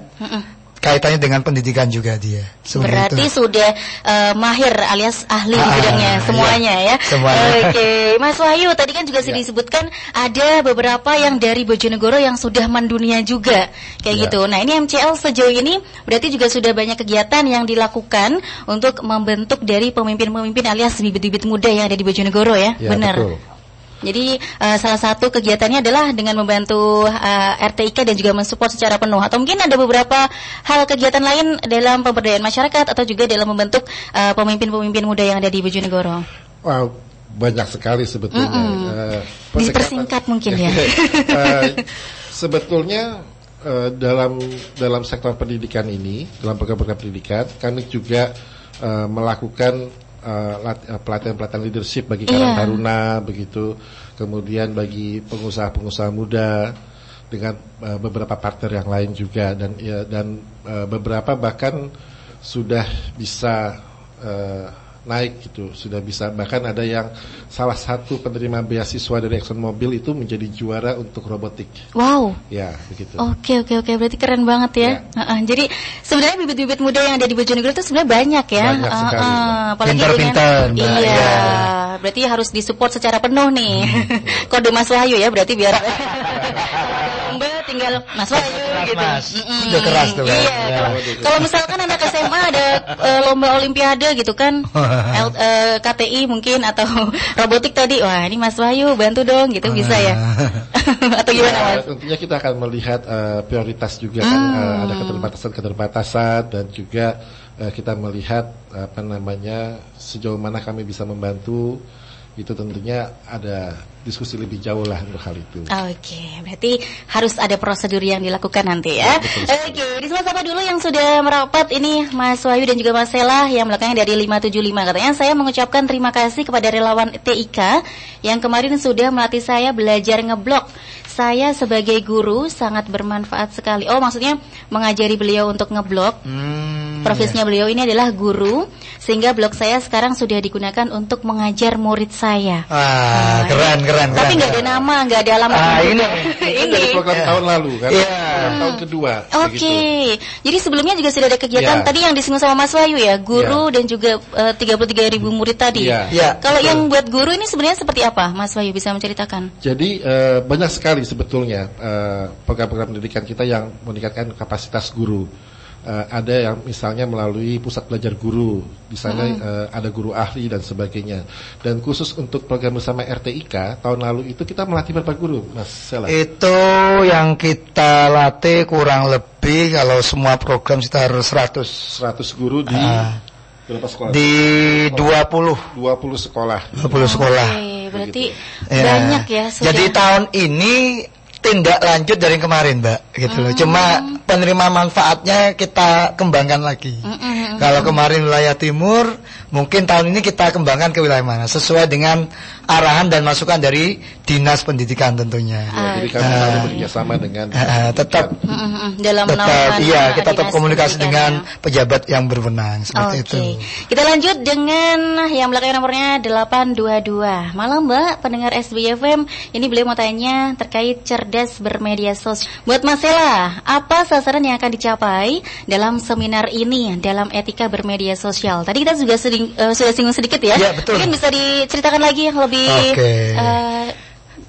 Kaitannya dengan pendidikan juga dia. Sebenarnya Berarti itu. sudah eh, mahir alias ahli di Ah, bidangnya iya. semuanya ya. Semuanya. Oke, Mas Wahyu tadi kan juga sudah disebutkan ada beberapa yang dari Bojonegoro yang sudah mendunia juga kayak Ya. gitu. Nah ini MCL sejauh ini berarti juga sudah banyak kegiatan yang dilakukan untuk membentuk dari pemimpin-pemimpin alias bibit-bibit muda yang ada di Bojonegoro ya, Ya, benar. betul. Jadi uh, salah satu kegiatannya adalah dengan membantu uh, RTIK dan juga mensupport secara penuh. Atau mungkin ada beberapa hal kegiatan lain dalam pemberdayaan masyarakat atau juga dalam membentuk uh, pemimpin-pemimpin muda yang ada di Bojonegoro. Wow, banyak sekali sebetulnya. Mm -mm. Uh, Dipersingkat mungkin ya. uh, sebetulnya uh, dalam dalam sektor pendidikan ini, dalam program-program pendidikan, kami juga uh, melakukan uh, pelatihan-pelatihan leadership bagi Karang yeah. Taruna begitu, kemudian bagi pengusaha-pengusaha muda dengan uh, beberapa partner yang lain juga dan ya, dan uh, beberapa bahkan sudah bisa uh, naik gitu sudah bisa bahkan ada yang salah satu penerima beasiswa dari Exxon Mobil itu menjadi juara untuk robotik. Wow. Ya begitu. Oke oke oke berarti keren banget ya. ya. Uh, uh, jadi sebenarnya bibit-bibit muda yang ada di Bojonegoro itu sebenarnya banyak ya. Banyak uh, sekali. Uh, apalagi pintar-pintar. Iya. Ya. Berarti harus disupport secara penuh nih. Hmm. Kode Mas Wahyu ya berarti biar Mas Wahyu gitu. Mas. Mm -mm. Udah keras tuh kan. Iya. Ya. Kalau misalkan anak SMA ada uh, lomba olimpiade gitu kan. L, uh, KTI mungkin atau robotik tadi. Wah, ini Mas Wahyu bantu dong gitu bisa ya. atau gimana ya, Mas? Tentunya kita akan melihat uh, prioritas juga kan hmm. uh, ada keterbatasan-keterbatasan dan juga uh, kita melihat apa namanya sejauh mana kami bisa membantu itu tentunya ada diskusi lebih jauh lah untuk hal itu. Oke, okay, berarti harus ada prosedur yang dilakukan nanti ya. ya Oke, okay, di siapa dulu yang sudah merapat ini Mas Wahyu dan juga Mas Sela yang belakangnya dari 575 katanya saya mengucapkan terima kasih kepada relawan TIK yang kemarin sudah melatih saya belajar ngeblok saya sebagai guru sangat bermanfaat sekali. Oh, maksudnya mengajari beliau untuk ngeblok. Hmm, Profesinya yeah. beliau ini adalah guru, sehingga blog saya sekarang sudah digunakan untuk mengajar murid saya. Ah, nah, keren, keren, Tapi nggak ada nama, nggak ada alamat. Ah, ini, ini dari program yeah. tahun lalu kan? Iya. Yeah. Tahun kedua. Oke. Okay. Jadi sebelumnya juga sudah ada kegiatan yeah. tadi yang disinggung sama Mas Wahyu ya, guru yeah. dan juga uh, 33 ribu murid tadi. Iya. Yeah. Yeah. Kalau yang buat guru ini sebenarnya seperti apa, Mas Wahyu bisa menceritakan? Jadi uh, banyak sekali sebetulnya eh, program-program uh, pendidikan kita yang meningkatkan kapasitas guru. Uh, ada yang misalnya melalui pusat belajar guru, di sana hmm. uh, ada guru ahli dan sebagainya. Dan khusus untuk program bersama RTIK tahun lalu itu kita melatih berapa guru, Mas Sela? Itu yang kita latih kurang lebih kalau semua program kita harus 100 100 guru di uh, berapa sekolah? Di 20 20 sekolah. 20 sekolah. Oke, berarti ya. banyak ya sudah. Jadi tahun ini tindak lanjut dari kemarin, Mbak, gitu loh. Hmm. Cuma penerima manfaatnya kita kembangkan lagi. Mm -hmm. Kalau kemarin wilayah timur, mungkin tahun ini kita kembangkan ke wilayah mana sesuai dengan arahan dan masukan dari dinas pendidikan tentunya. Ya, jadi kami uh, bekerja sama dengan uh, tetap uh, dalam tetap iya kita tetap komunikasi dengan ya. pejabat yang berwenang seperti okay. itu. Kita lanjut dengan yang belakang nomornya 822. Malam Mbak, pendengar SBFM, ini beliau mau tanya terkait cerdas bermedia sosial. Buat Mas Sela, apa sasaran yang akan dicapai dalam seminar ini dalam etika bermedia sosial? Tadi kita juga seding, uh, sudah singgung sedikit ya. ya betul. Mungkin bisa diceritakan lagi yang lebih Oke. Okay. Uh, eh,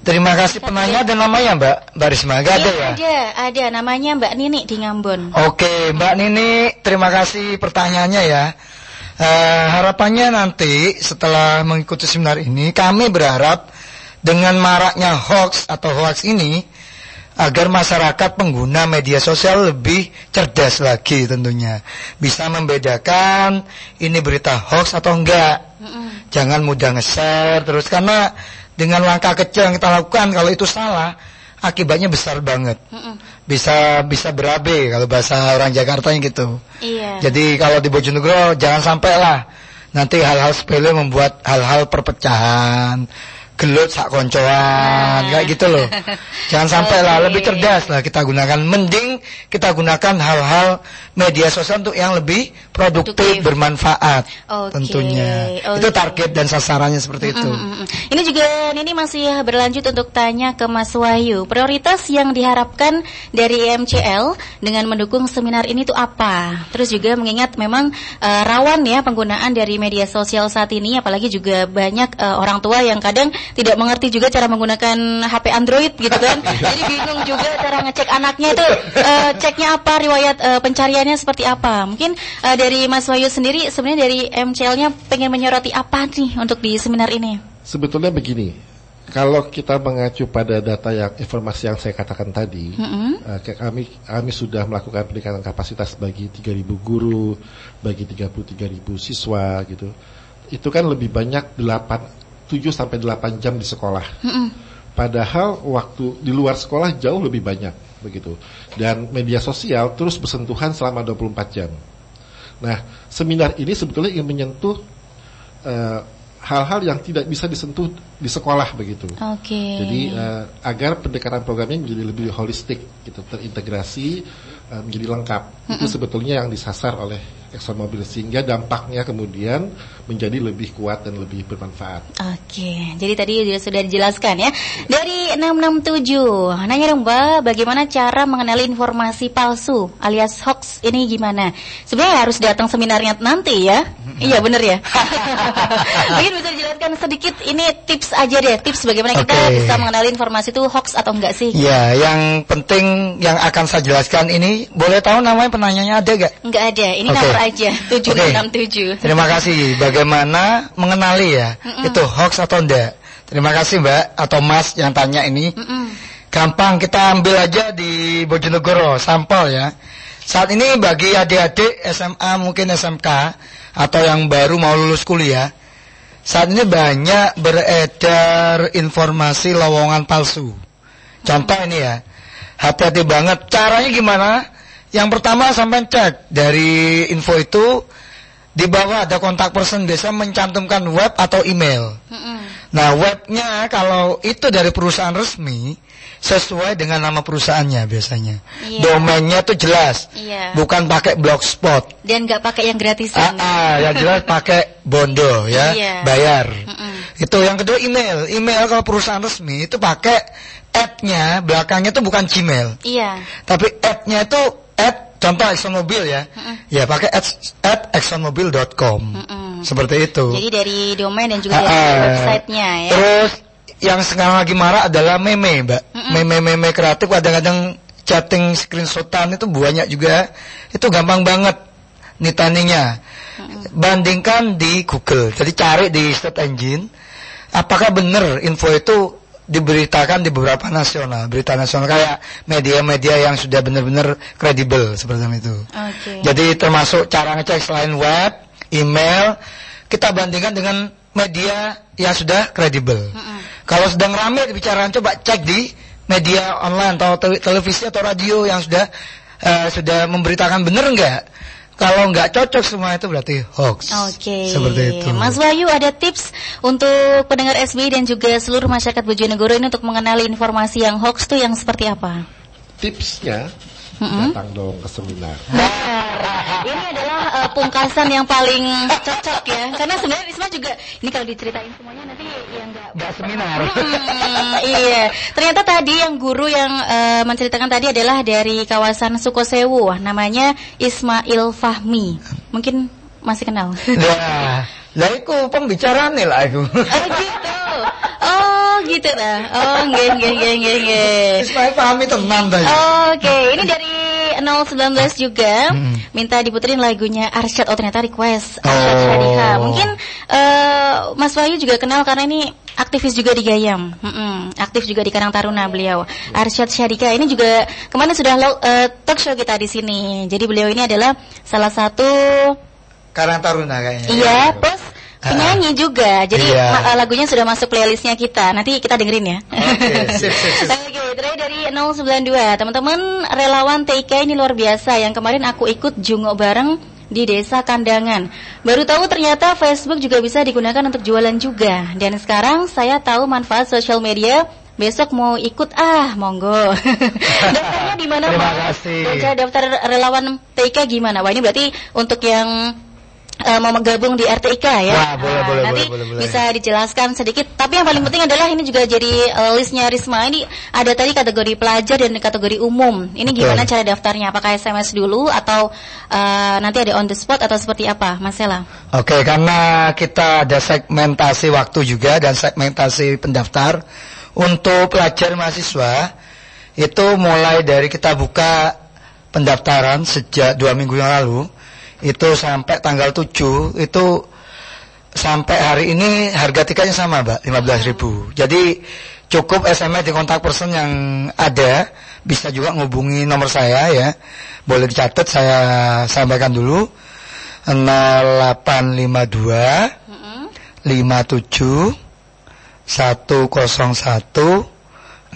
Terima kasih penanya dan namanya Mbak Mbak Risma Gak ada ya? Ada, ada namanya Mbak Nini di Ngambon. Oke, Mbak Nini, terima kasih pertanyaannya ya. Uh, harapannya nanti setelah mengikuti seminar ini, kami berharap dengan maraknya hoax atau hoax ini agar masyarakat pengguna media sosial lebih cerdas lagi tentunya bisa membedakan ini berita hoax atau enggak jangan mudah nge-share terus karena dengan langkah kecil yang kita lakukan kalau itu salah akibatnya besar banget. Bisa bisa berabe kalau bahasa orang Jakarta yang gitu. Iya. Jadi kalau di Bojonegoro jangan sampai lah nanti hal-hal sepele membuat hal-hal perpecahan gelut sak koncoan kayak gitu loh. Jangan sampai lah lebih cerdas lah kita gunakan mending kita gunakan hal-hal media sosial untuk yang lebih produktif, produktif. bermanfaat okay. tentunya. Okay. Itu target dan sasarannya seperti itu. Mm -hmm. Ini juga ini masih berlanjut untuk tanya ke Mas Wahyu. Prioritas yang diharapkan dari MCL dengan mendukung seminar ini itu apa? Terus juga mengingat memang uh, rawan ya penggunaan dari media sosial saat ini apalagi juga banyak uh, orang tua yang kadang tidak mengerti juga cara menggunakan HP Android gitu kan. Jadi bingung juga cara ngecek anaknya itu uh, ceknya apa, riwayat uh, pencariannya seperti apa. Mungkin uh, dari Mas Wahyu sendiri sebenarnya dari MCL-nya pengen menyoroti apa nih untuk di seminar ini? Sebetulnya begini. Kalau kita mengacu pada data yang informasi yang saya katakan tadi, Mm-mm. eh, ke- kami kami sudah melakukan peningkatan kapasitas bagi 3.000 guru, bagi 33.000 siswa gitu. Itu kan lebih banyak 8 7 sampai 8 jam di sekolah. Mm-mm. Padahal waktu di luar sekolah jauh lebih banyak begitu. Dan media sosial terus bersentuhan selama 24 jam. Nah, seminar ini sebetulnya ingin menyentuh eh, hal-hal yang tidak bisa disentuh di sekolah begitu. Oke. Jadi eh, agar pendekatan programnya menjadi lebih holistik, gitu, terintegrasi, eh, menjadi lengkap. Itu Mm-mm. sebetulnya yang disasar oleh ExxonMobil sehingga dampaknya kemudian menjadi lebih kuat dan lebih bermanfaat. Oke, jadi tadi sudah- sudah dijelaskan ya. Dari 667, nanya dong Mbak, bagaimana cara mengenali informasi palsu alias hoax ini gimana? Sebenarnya harus datang seminarnya nanti ya. Iya bener ya. Mungkin bisa dijelaskan sedikit ini tips aja deh, tips bagaimana kita Oke. bisa mengenali informasi itu hoax atau enggak sih? Ya, yang penting yang akan saya jelaskan ini, boleh tahu namanya penanyanya ada gak? Enggak ada, ini Oke. nomor aja 767. Terima kasih. Bagaimana mengenali ya Mm-mm. itu hoax atau enggak? Terima kasih Mbak atau Mas yang tanya ini. Mm-mm. Gampang kita ambil aja di Bojonegoro sampel ya. Saat ini bagi adik-adik SMA mungkin SMK atau yang baru mau lulus kuliah, saat ini banyak beredar informasi lowongan palsu. Contoh ini ya, hati-hati banget. Caranya gimana? Yang pertama sampai cek dari info itu di bawah ada kontak person biasa mencantumkan web atau email. Nah webnya kalau itu dari perusahaan resmi sesuai dengan nama perusahaannya biasanya. Iya. Domainnya tuh jelas, Iya. bukan pakai blogspot. Dan nggak pakai yang gratisan. Ah, yang jelas pakai bondo ya, Iya. bayar. Mm-mm. Itu yang kedua email. Email kalau perusahaan resmi itu pakai at-nya belakangnya tuh bukan Gmail, Iya. tapi at-nya itu at contoh ExxonMobil ya. Ya pakai at, at exxonmobil.com. Seperti itu. Jadi dari domain dan juga Ah, dari ah. websitenya ya. Terus yang sekarang lagi marah adalah meme, Mbak. Meme-meme kreatif kadang-kadang chatting screenshotan itu banyak juga. Itu gampang banget nitaninya. Bandingkan di Google. Jadi cari di search engine apakah benar info itu diberitakan di beberapa nasional, berita nasional kayak media-media yang sudah benar-benar kredibel seperti itu. Oke. Jadi termasuk cara ngecek selain web, email, kita bandingkan dengan media yang sudah kredibel. Kalau sedang ramai pembicaraan, coba cek di media online atau te- televisi atau radio yang sudah eh, sudah memberitakan benar enggak. Kalau enggak cocok semua itu berarti hoax. Oke. Seperti itu. Mas Wahyu ada tips untuk pendengar SBI dan juga seluruh masyarakat Bojonegoro ini untuk mengenali informasi yang hoax tuh yang seperti apa? Tipsnya Mm-mm. datang dong ke seminar. Ini adalah eh, pungkasan yang paling cocok ya. Karena sebenarnya Risma juga ini kalau diceritain semuanya nanti yang enggak Enggak seminar. Hmm, iya. Ternyata tadi yang guru yang eh, menceritakan tadi adalah dari kawasan Sukosewu, namanya Ismail Fahmi. Mungkin masih kenal. Nah, lah iku pembicaraan nih lah iku. Oh gitu. Gitu dah. Oh nggih nggih nggih nggih nggih. Ismail pahami tenan tadi. Oke, ini dari 019 juga minta diputerin lagunya Arsyad. Oh ternyata request Arsyad Oh. Mungkin eh, Mas Wahyu juga kenal karena ini aktivis juga di Gayam. Mm-mm, Aktif juga di Karang Taruna beliau. Arsyad Syadika ini juga kemarin sudah lo- eh, talk show kita di sini. Jadi beliau ini adalah salah satu Karang Taruna kayaknya. iya plus penyanyi juga. Jadi Iya. lagunya sudah masuk playlistnya kita. Nanti kita dengerin ya. Oke, sip, sip, sip. Oke, terakhir dari 092. Teman-teman relawan TIK ini luar biasa. Yang kemarin aku ikut jungok bareng di desa Kandangan. Baru tahu ternyata Facebook juga bisa digunakan untuk jualan juga. Dan sekarang saya tahu manfaat sosial media. Besok mau ikut ah, monggo. Daftarnya di mana, Terima kasih. Daftar relawan TIK gimana? Wah, ini berarti untuk yang eh, mau gabung di RTIK ya. Wah, boleh, boleh, nanti boleh, boleh, bisa dijelaskan sedikit. Tapi yang paling penting adalah ini juga jadi eh, listnya Risma. Ini ada tadi kategori pelajar dan kategori umum. Ini gimana cara daftarnya? Apakah SMS dulu atau eh, nanti ada on the spot atau seperti apa, Mas Sela? Oke, karena kita ada segmentasi waktu juga dan segmentasi pendaftar untuk pelajar mahasiswa itu mulai dari kita buka pendaftaran sejak dua minggu yang lalu itu sampai tanggal 7 itu sampai hari ini harga tiketnya sama, Mbak, 15.000. Jadi cukup SMS di kontak person yang ada, bisa juga ngubungi nomor saya ya. Boleh dicatat saya sampaikan dulu. 0852 57 101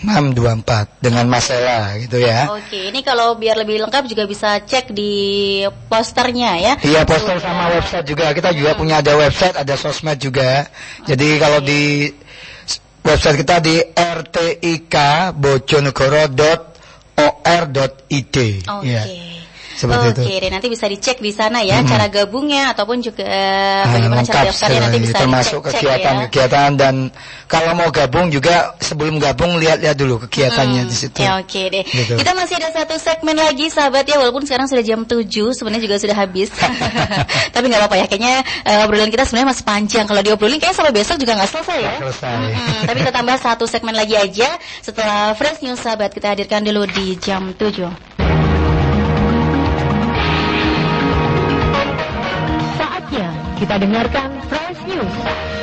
624 dengan Masela gitu ya. Oke, ini kalau biar lebih lengkap juga bisa cek di posternya ya. Iya, poster sama website juga. Kita juga punya ada website, ada sosmed juga. Jadi kalau di website kita di rtikbojonegoro.or.id. Oke. Ya. Seperti Oke, itu. nanti bisa dicek di sana ya Mhm. cara gabungnya ataupun juga eh, Ah, bagaimana cara daftarnya nanti bisa termasuk dicek-cek ya. kegiatan-kegiatan dan kalau mau gabung juga sebelum gabung lihat-lihat dulu kegiatannya di situ. Ya oke deh. Gitu. Kita masih ada satu segmen lagi sahabat ya walaupun sekarang sudah jam 7 sebenarnya juga sudah habis. Tapi nggak apa-apa ya kayaknya eh, obrolan kita sebenarnya masih panjang. Kalau diobrolin kayaknya sampai besok juga nggak selesai ya. Selesai. Hmm, tapi kita tambah satu segmen lagi aja setelah Fresh News sahabat kita hadirkan dulu di jam 7. Kita dengarkan Fresh News.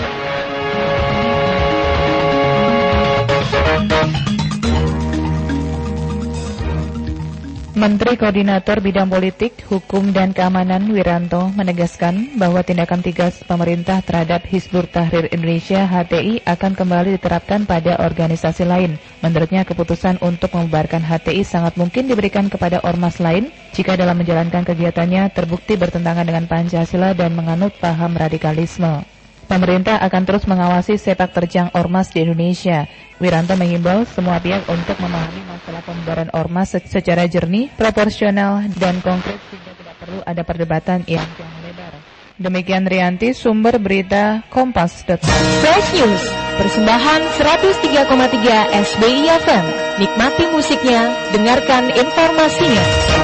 Menteri Koordinator Bidang Politik, Hukum dan Keamanan Wiranto menegaskan bahwa tindakan tegas pemerintah terhadap Hizbut Tahrir Indonesia HTI akan kembali diterapkan pada organisasi lain. Menurutnya keputusan untuk membubarkan HTI sangat mungkin diberikan kepada ormas lain jika dalam menjalankan kegiatannya terbukti bertentangan dengan Pancasila dan menganut paham radikalisme. Pemerintah akan terus mengawasi sepak terjang ormas di Indonesia. Wiranto mengimbau semua pihak untuk memahami masalah pembubaran ormas se- secara jernih, proporsional, dan konkret sehingga tidak perlu ada perdebatan yang lebar. Demikian Rianti, sumber berita Kompas.com. Fresh News, persembahan 103,3 SBI FM. Nikmati musiknya, dengarkan informasinya.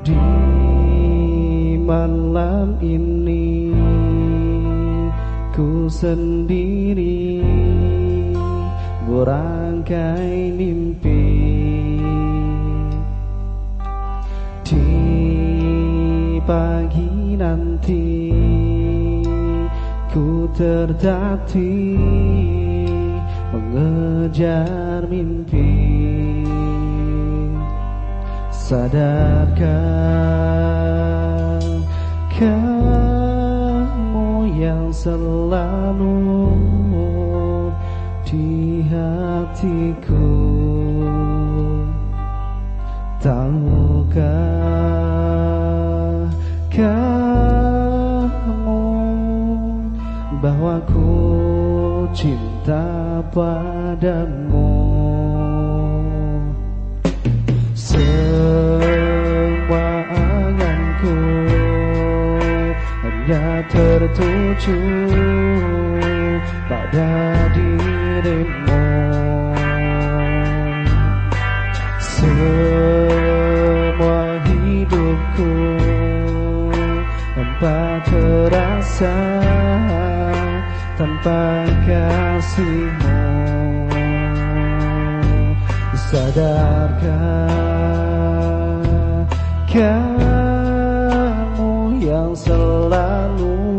Di malam ini ku sendiri berangkai mimpi. Di pagi nanti ku tertatih mengejar mimpi Sadarkah kamu yang selalu di hatiku. Tahukah kamu bahwa ku cinta padamu semua anganku hanya tertuju pada dirimu. Semua hidupku tanpa terasa tanpa kasihmu. Sadarkah kamu yang selalu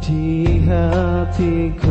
di hatiku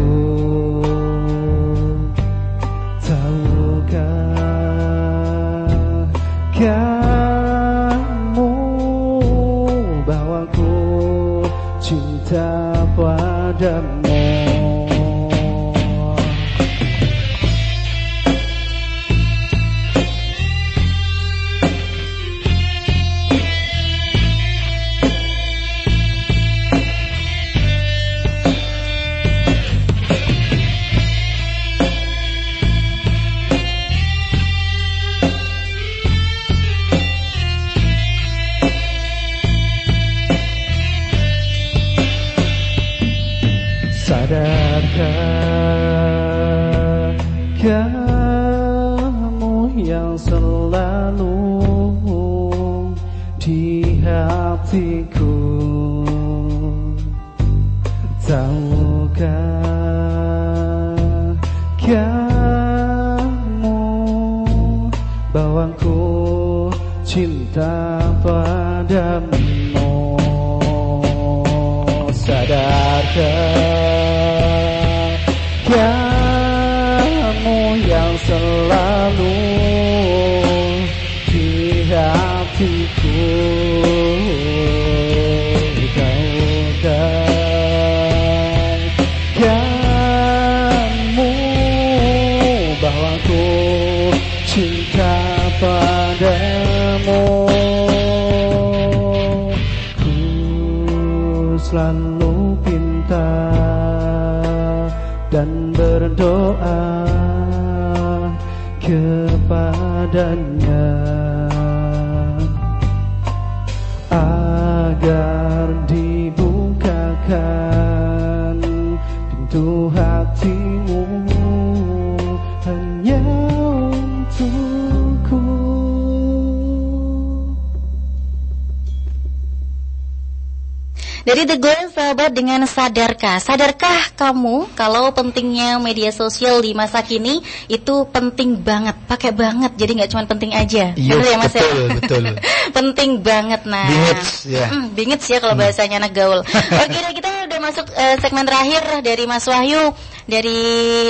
Dari The Goal sahabat dengan sadarkah? Sadarkah kamu kalau pentingnya media sosial di masa kini itu penting banget, pakai banget. Jadi nggak cuma penting aja. Iya, Bener ya Mas ya? betul, betul. penting banget nah. Bingits, ya. Mm, bingits ya kalau bahasanya anak gaul. Oke, deh, kita udah masuk eh, segmen terakhir dari Mas Wahyu dari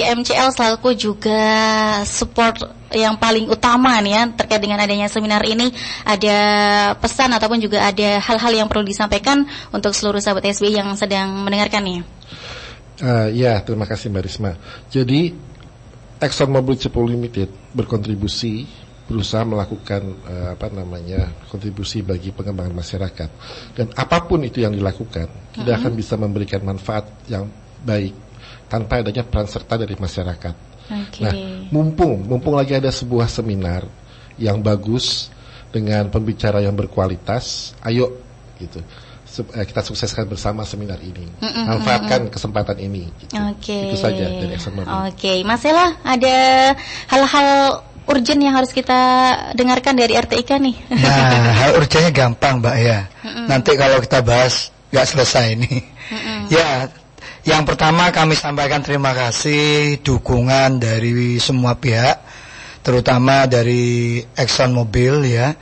MCL selaku juga support yang paling utama nih ya terkait dengan adanya seminar ini ada pesan ataupun juga ada hal-hal yang perlu disampaikan untuk seluruh sahabat SBI yang sedang mendengarkan nih. Ah, ya, terima kasih Mbak Risma. Jadi Exxon Mobil Cepu Limited berkontribusi berusaha melakukan eh, apa namanya kontribusi bagi pengembangan masyarakat dan apa pun itu yang dilakukan tidak akan bisa memberikan manfaat yang baik tanpa adanya peran serta dari masyarakat. Oke. Nah, mumpung mumpung lagi ada sebuah seminar yang bagus dengan pembicara yang berkualitas, ayo gitu. Eh, kita sukseskan bersama seminar ini. Manfaatkan kesempatan ini. gitu. Oke. Itu saja dari. Oke, Mas Ella ada hal-hal urgent yang harus kita dengarkan dari RTIK nih. Nah, hal urgennya gampang, Mbak ya. Nanti kalau kita bahas nggak selesai ini. Ya, yang pertama kami sampaikan terima kasih dukungan dari semua pihak, terutama dari Exxon Mobil ya,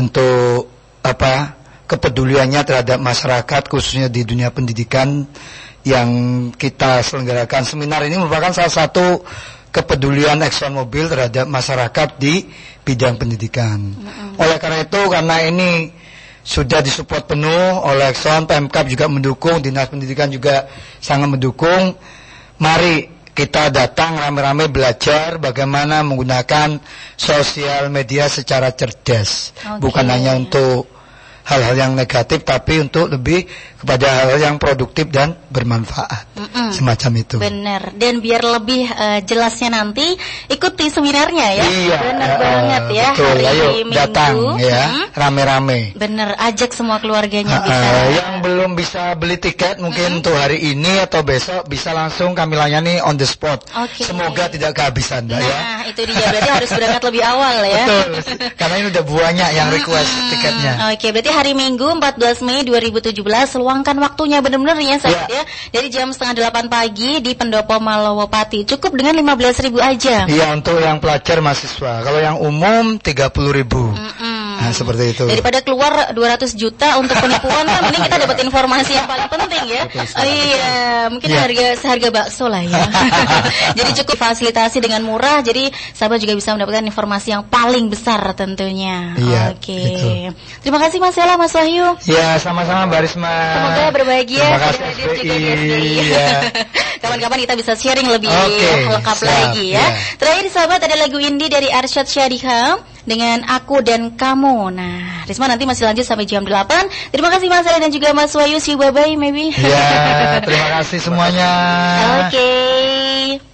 untuk apa kepeduliannya terhadap masyarakat khususnya di dunia pendidikan yang kita selenggarakan seminar ini merupakan salah satu kepedulian Exxon Mobil terhadap masyarakat di bidang pendidikan. Oleh karena itu karena ini sudah disupport penuh oleh Exxon, Pemkap juga mendukung, Dinas Pendidikan juga sangat mendukung. Mari kita datang rame-rame belajar bagaimana menggunakan sosial media secara cerdas. Oke. Bukan hanya untuk hal-hal yang negatif tapi untuk lebih kepada hal-hal yang produktif dan bermanfaat. Mm-mm. Semacam itu. Bener. Dan biar lebih eh, jelasnya nanti ikuti seminarnya ya. Iya, Bener eh, banget ya. betul. Hari Ayo Minggu. datang ya, Mm. rame-rame. Bener. Ajak semua keluarganya Ah, bisa. ah, yang belum bisa beli tiket mungkin untuk hari ini atau besok bisa langsung kami layani on the spot. Oke. Semoga tidak kehabisan, Mbak ya. Nah, itu dia. Berarti harus berangkat lebih awal ya. Betul. Karena ini udah banyak yang request tiketnya. Oke, berarti hari Minggu 14 Mei 2017 luangkan waktunya benar-benar ya sahabat ya. Dari jam setengah 8 pagi di Pendopo Malowopati. Cukup dengan 15.000 aja. Iya untuk yang pelajar mahasiswa. Kalau yang umum 30.000 ribu. Nah, seperti itu. Daripada keluar 200 juta untuk penipuan kan mending kita dapat informasi yang paling penting ya. Oh, iya, mungkin Iya. harga seharga bakso lah ya. jadi cukup fasilitasi dengan murah jadi sahabat juga bisa mendapatkan informasi yang paling besar tentunya. Iya, Oke. gitu. Terima kasih Mas Ella, Mas Wahyu. Ya sama-sama Mbak Risma. Semoga berbahagia Terima kasih. SBI. Iya. Kapan-kapan kita bisa sharing lebih Oke, lengkap siap, lagi ya. iya. Terakhir sahabat ada lagu indie dari Arsyad Syadika dengan Aku dan Kamu. Nah, Risma nanti masih lanjut sampai jam 8. Terima kasih Mas Ella dan juga Mas Wahyu. See you bye-bye maybe. Ya, terima kasih semuanya. Oke.